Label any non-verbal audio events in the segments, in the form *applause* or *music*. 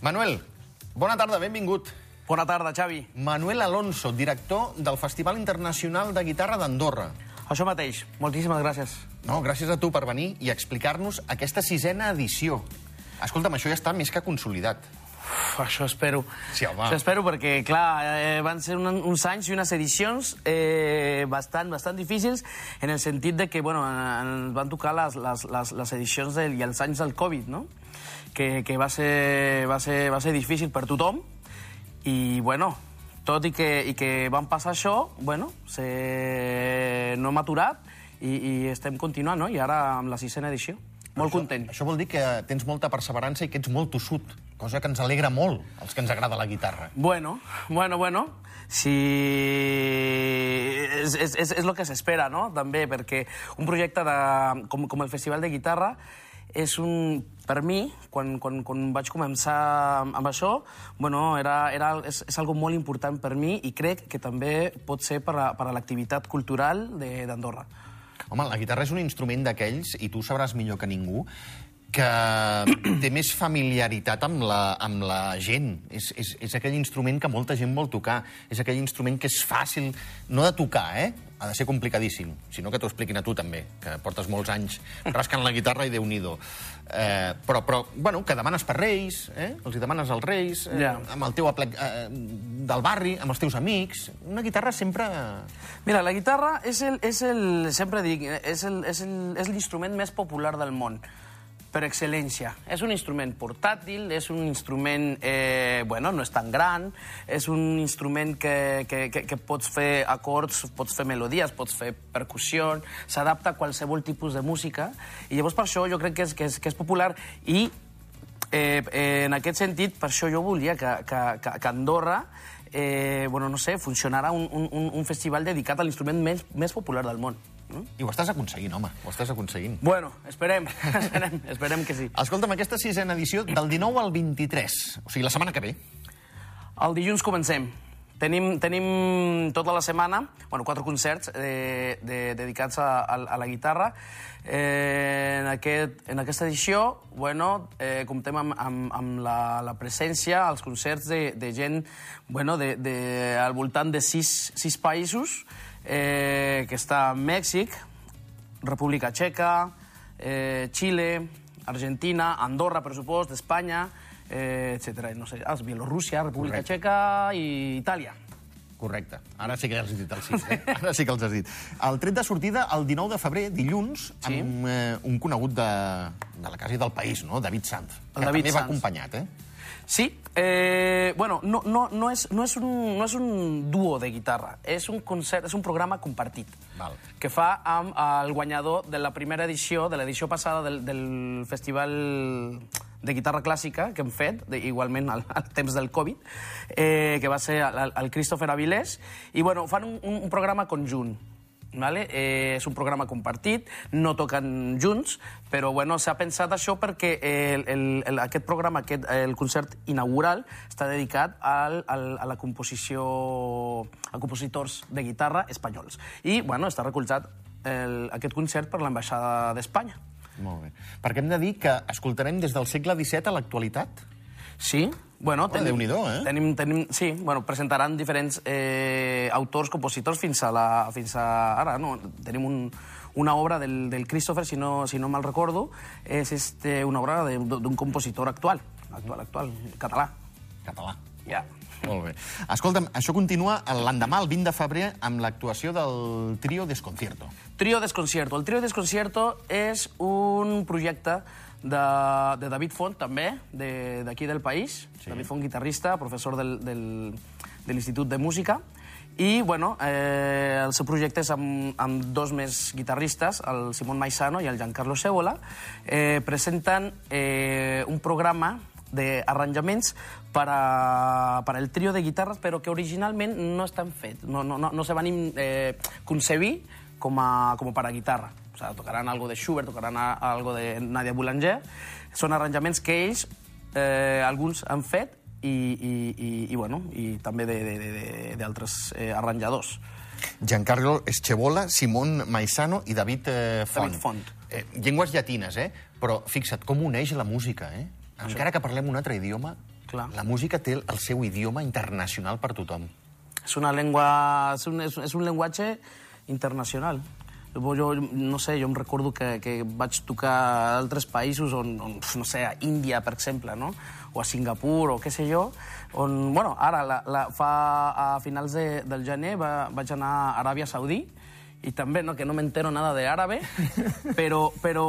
Manuel, bona tarda, benvingut. Bona tarda, Xavi. Manuel Alonso, director del Festival Internacional de Guitarra d'Andorra. Això mateix. Moltíssimes gràcies. No, gràcies a tu per venir i explicar-nos aquesta sisena edició. Escolta'm, això ja està més que consolidat. Uf, això espero. Sí, home. Això espero perquè, clar, eh, van ser un, uns anys i unes edicions eh, bastant, bastant difícils en el sentit de que, bueno, ens van tocar les, les, les, les edicions del, i els anys del Covid, no? Que, que va, ser, va, ser, va ser difícil per tothom i, bueno, tot i que, i que van passar això, bueno, se... no hem aturat i, i estem continuant, no? I ara amb la sisena edició. Molt content. Això vol dir que tens molta perseverança i que ets molt tossut, cosa que ens alegra molt, als que ens agrada la guitarra. Bueno, bueno, bueno. Si... És, és, és, és el que s'espera, no? També, perquè un projecte de, com, com el Festival de Guitarra és un... Per mi, quan, quan, quan vaig començar amb això, bueno, era, era, és, és algo molt important per mi i crec que també pot ser per a, per a l'activitat cultural de- d'Andorra. Home, la guitarra és un instrument d'aquells, i tu sabràs millor que ningú, que té més familiaritat amb la, amb la gent. És, és, és aquell instrument que molta gent vol tocar. És aquell instrument que és fàcil, no de tocar, eh? Ha de ser complicadíssim. Si no, que t'ho expliquin a tu, també, que portes molts anys rascant la guitarra i déu-n'hi-do. Eh, però, però, bueno, que demanes per reis, eh? Els hi demanes als reis, eh? Ja. amb el teu aplec eh, del barri, amb els teus amics. Una guitarra sempre... Mira, la guitarra és el, és el sempre dic, el- és l'instrument més popular del món per excel·lència. És un instrument portàtil, és un instrument, eh, bueno, no és tan gran, és un instrument que, que, que, que pots fer acords, pots fer melodies, pots fer percussió, s'adapta a qualsevol tipus de música, i llavors per això jo crec que és, que és, que és popular i eh, eh, en aquest sentit, per això jo volia que, que, que, que Andorra eh, bueno, no sé, funcionarà un, un, un- festival dedicat a l'instrument més, més popular del món. No? I ho estàs aconseguint, home, ho estàs aconseguint. Bueno, esperem, *laughs* esperem, esperem que sí. Escolta'm, aquesta sisena edició del 19 al 23, o sigui, la setmana que ve. El dilluns comencem. Tenim, tenim tota la setmana, bueno, quatre concerts eh, de, dedicats a, a, a la guitarra. Eh, en, aquest, en aquesta edició, bueno, eh, comptem amb, amb, amb la, la presència, als concerts de, de gent bueno, de, de, al voltant de sis, sis països, eh, que està Mèxic, República Txeca, eh, Xile, Argentina, Andorra, per supost, Espanya, eh, etc. No sé, ah, Bielorússia, República Correcte. Txeca i Itàlia. Correcte. Ara sí que has dit el sis, eh? *laughs* Ara sí que els has dit. El tret de sortida, el 19 de febrer, dilluns, Sí. amb eh, un conegut de, de la casa i del país, no? David Sanz. El que David també va Sanz. acompanyat, eh? Sí, eh, bueno, no, no, no, és, no, és un, no és un duo de guitarra, és un concert, és un programa compartit Val. que fa amb el guanyador de la primera edició, de l'edició passada del, del Festival de Guitarra Clàssica que hem fet, de, igualment al, al temps del Covid, eh, que va ser el, el Christopher Avilés, i bueno, fan un, un, programa conjunt. Vale? Eh, és un programa compartit, no toquen junts, però bueno, s'ha pensat això perquè el, el, el, aquest programa, aquest, el concert inaugural, està dedicat al, al, a la composició, a compositors de guitarra espanyols. I bueno, està recolzat el, aquest concert per l'ambaixada d'Espanya. Molt bé. Perquè hem de dir que escoltarem des del segle XVII a l'actualitat. Sí, bueno... Home, Déu-n'hi-do, eh? Tenim, tenim, sí, bueno, presentaran diferents eh, autors, compositors fins a, la, fins a ara. No? Tenim un, una obra del, del Christopher, si no, si no mal recordo, és este, una obra de- d'un compositor actual, actual, actual, català. Català. Ja. Molt bé. Escolta'm, això continua l'endemà, el 20 de febrer, amb l'actuació del trio Desconcierto. Trio Desconcierto. El Trio Desconcierto és un projecte de, de David Font, també, de- d'aquí del país. Sí. David Font, guitarrista, professor del, del, de l'Institut de Música. I, bueno, eh, el seu projecte és amb, amb dos més guitarristes, el Simón Maisano i el Giancarlo Cebola. Eh, presenten eh, un programa d'arranjaments per, a, per al trio de guitarres, però que originalment no estan fets, no, no, no, no se van eh, concebir com a, com a para guitarra. O sea, tocaran algo de Schubert, tocaran algo de Nadia Boulanger. Són arranjaments que ells, eh, alguns han fet i, i, i, i, bueno, i també d'altres eh, arranjadors. Giancarlo Escevola, Simón Maisano i David eh, Font. David Font. Eh, llengües llatines, eh? Però fixa't, com uneix la música, eh? Encara que parlem un altre idioma, Clar. La música té el seu idioma internacional per tothom. És una llengua... És un, és, és un llenguatge internacional. Jo, jo, no sé, jo em recordo que, que vaig tocar a altres països on, on, no sé, a Índia, per exemple, no? o a Singapur, o què sé jo, on, bueno, ara, la, la, fa, a finals de, del gener va, vaig anar a Aràbia Saudí, i també, no, que no m'entero nada de àrabe, *laughs* però, però,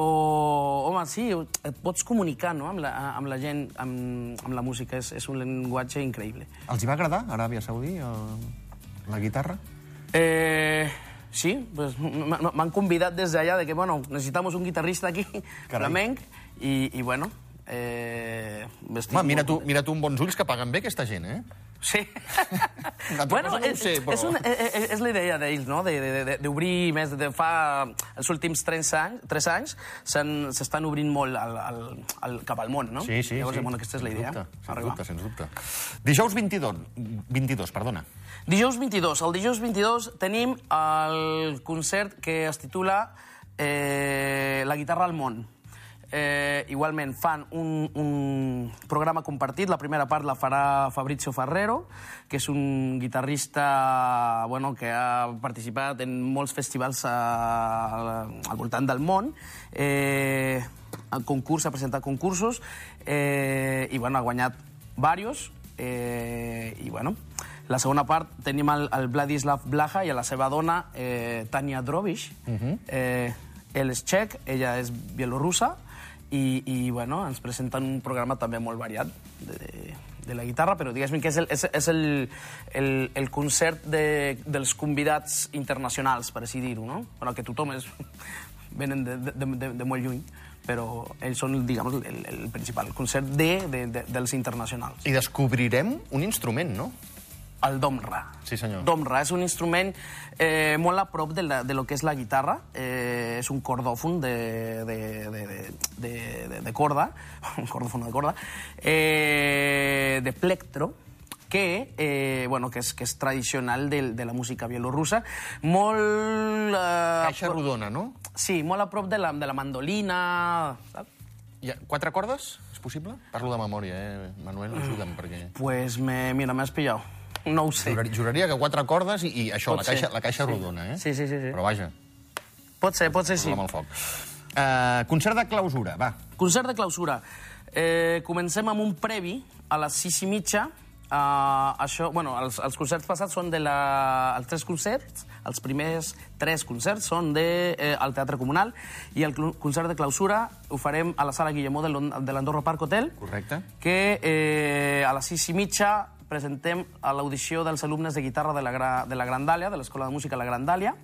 home, sí, et pots comunicar no, amb, la, amb la gent, amb, amb la música, és, és un llenguatge increïble. Els hi va agradar, Aràbia Saudí, el, la guitarra? Eh, sí, pues, m'han convidat des d'allà de que, bueno, necesitamos un guitarrista aquí, Carai. flamenc, i, i bueno, eh, Home, mira tu, mira tu amb bons ulls que paguen bé aquesta gent, eh? Sí. Cosa no ho sé, però- és, una, eh, és la idea d'ells, no? De- de- de- D'obrir més... De, fa els últims 3 anys, 3 anys s'estan obrint molt al, al, al, cap al món, no? Sí, sí, Llavors, sí. bueno, aquesta és la idea. Dubte, sens arribar. dubte, sens dubte. Dijous 22, 22, perdona. Dijous 22. El dijous 22 tenim el concert que es titula eh, La guitarra al món. Eh, igualment fan un, un programa compartit. La primera part la farà Fabrizio Ferrero, que és un guitarrista bueno, que ha participat en molts festivals a, al voltant del món. Eh, el concurs, ha presentat concursos eh, i bueno, ha guanyat varios. Eh, I bueno, la segona part tenim el, el Vladislav Blaha i a la seva dona, eh, Tania Drovich. eh, ell és txec, ella és bielorussa, i, i bueno, ens presenten un programa també molt variat de, de, de la guitarra, però diguéssim que és el, és, és el, el, el concert de, dels convidats internacionals, per així dir-ho, no? Bueno, que tothom és, *laughs* venen de, de, de, de molt lluny, però ells són, diguem, el, el principal, concert de, de, de, dels internacionals. I descobrirem un instrument, no? El domra. Sí, senyor. Domra és un instrument eh, molt a prop de, la, de lo que és la guitarra. Eh, és un cordòfon de, de, de, de, de, de, corda, *laughs* un cordòfon de corda, eh, de plectro, que, eh, bueno, que, és, que és tradicional de, de la música bielorrussa. Molt... Eh, Caixa rodona, no? Sí, molt a prop de la, de la mandolina... Saps? Hi ha quatre cordes? És possible? Parlo de memòria, eh, Manuel? Ajuda'm, perquè... Pues me, mira, m'has pillat. No ho sé. Juraria, juraria que quatre cordes i, i això, Pot la caixa, ser. la caixa rodona, eh? Sí, sí, sí, sí. Però vaja, Pot ser, pot ser, sí. amb el foc. Uh, concert de clausura, va. Concert de clausura. Eh, comencem amb un previ a les sis i mitja. Uh, això, bueno, els, els concerts passats són de la... Els tres concerts, els primers tres concerts són de, eh, al Teatre Comunal i el concert de clausura ho farem a la sala Guillemó de l'Andorra Park Hotel Correcte. que eh, a les sis i mitja presentem a l'audició dels alumnes de guitarra de la, Gra de la Grandàlia, de l'Escola de Música La Grandàlia,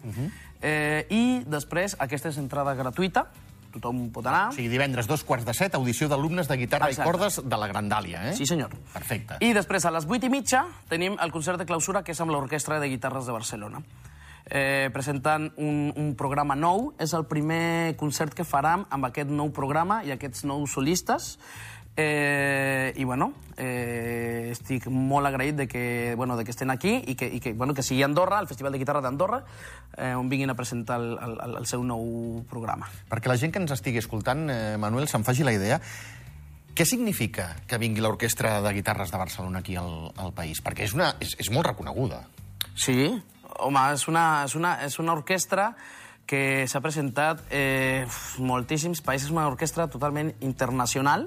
eh, i després aquesta és entrada gratuïta, tothom pot anar. O sigui, divendres, dos quarts de set, audició d'alumnes de guitarra Exacte. i cordes de la Grandàlia, eh? Sí, senyor. Perfecte. I després, a les vuit i mitja, tenim el concert de clausura, que és amb l'Orquestra de Guitarres de Barcelona. Eh, presentant un, un programa nou. És el primer concert que faram amb aquest nou programa i aquests nous solistes. Eh, I, bueno, eh, estic molt agraït de que, bueno, de que estén aquí i que, i que, bueno, que sigui a Andorra, el Festival de Guitarra d'Andorra, eh, on vinguin a presentar el, el, el seu nou programa. Perquè la gent que ens estigui escoltant, eh, Manuel, se'n faci la idea, què significa que vingui l'Orquestra de Guitarres de Barcelona aquí al, al país? Perquè és, una, és, és molt reconeguda. Sí, home, és una, és una, és una orquestra que s'ha presentat eh, moltíssims països, una orquestra totalment internacional,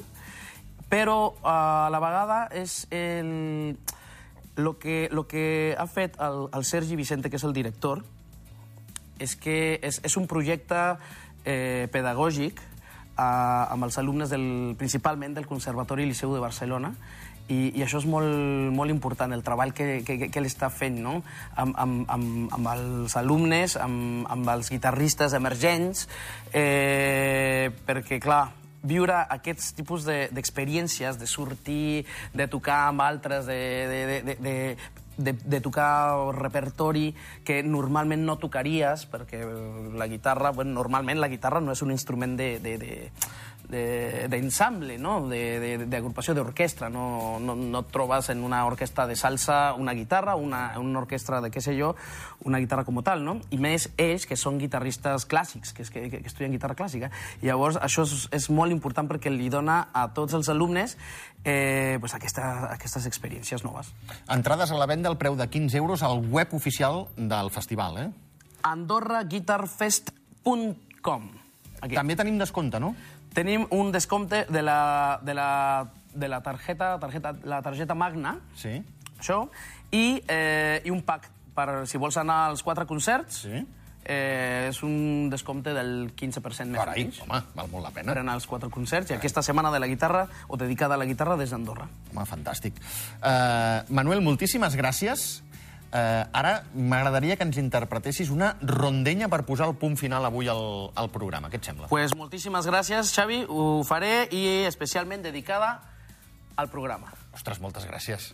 però a la vegada és el, lo, que, lo que ha fet el, el Sergi Vicente, que és el director, és que és, és un projecte eh, pedagògic eh, amb els alumnes del, principalment del Conservatori Liceu de Barcelona i, i això és molt, molt important, el treball que, que, que ell està fent no? amb, amb, amb, amb els alumnes, amb, amb els guitarristes emergents, eh, perquè, clar, viure aquests tipus de- d'experiències, de, de sortir, de tocar amb altres, de, de, de, de, de, de, de tocar repertori que normalment no tocaries, perquè la guitarra, bueno, normalment la guitarra no és un instrument de, de, de, de- d'ensemble, no? de- de- d'agrupació d'orquestra. No, no, no et trobes en una orquestra de salsa una guitarra, una, una orquestra de què sé jo, una guitarra com tal, no? I més ells, que són guitarristes clàssics, que, que, que estudien guitarra clàssica. I llavors això és, és molt important perquè li dona a tots els alumnes eh, pues aquesta, aquestes experiències noves. Entrades a la venda al preu de 15 euros al web oficial del festival, eh? andorraguitarfest.com Aquí. També tenim descompte, no? Tenim un descompte de la, de la, de la targeta, targeta, la targeta magna, Sí. això, i, eh, i un pack per si vols anar als quatre concerts. Sí. Eh, és un descompte del 15% més Carai, home, val molt la pena. per anar als quatre concerts. I aquesta setmana de la guitarra, o dedicada a la guitarra, des d'Andorra. Home, fantàstic. Uh, Manuel, moltíssimes gràcies. Uh, ara m'agradaria que ens interpretessis una rondenya per posar el punt final avui al, al programa. Què et sembla? Pues moltíssimes gràcies, Xavi. Ho faré i especialment dedicada al programa, Ostres, moltes gràcies.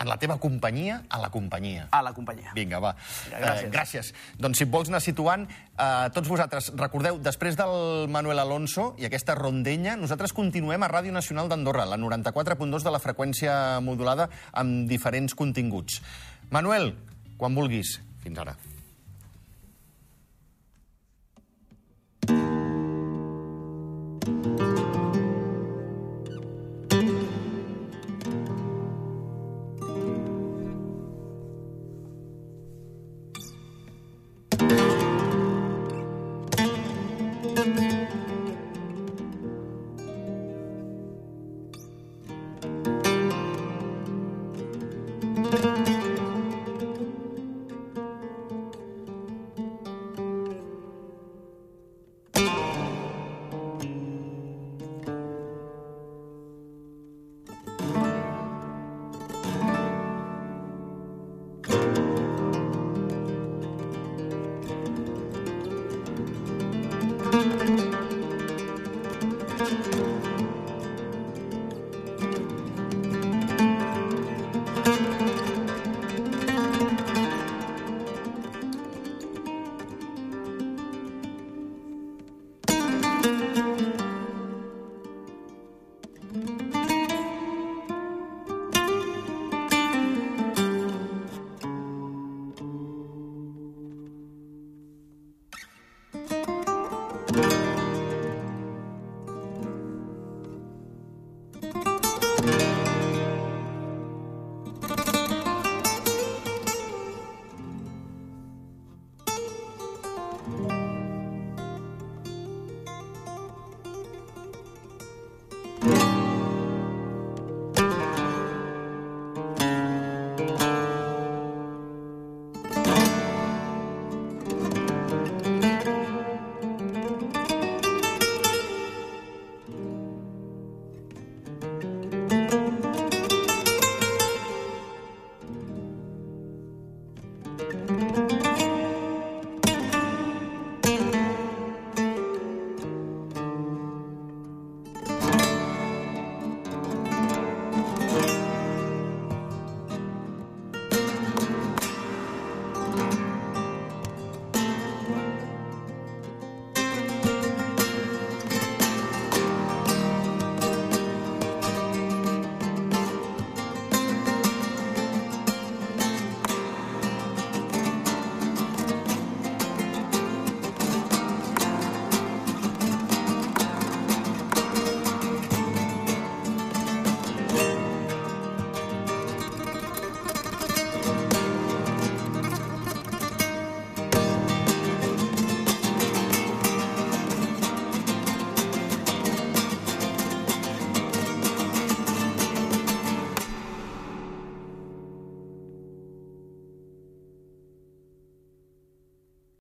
En la teva companyia, a la companyia. a la companyia. Vinga, va. Gràcies. Eh, gràcies. Doncs si vols anar situant, eh, tots vosaltres, recordeu, després del Manuel Alonso i aquesta rondenya, nosaltres continuem a Ràdio Nacional d'Andorra, la 94.2 de la freqüència modulada, amb diferents continguts. Manuel, quan vulguis. Fins ara. Thank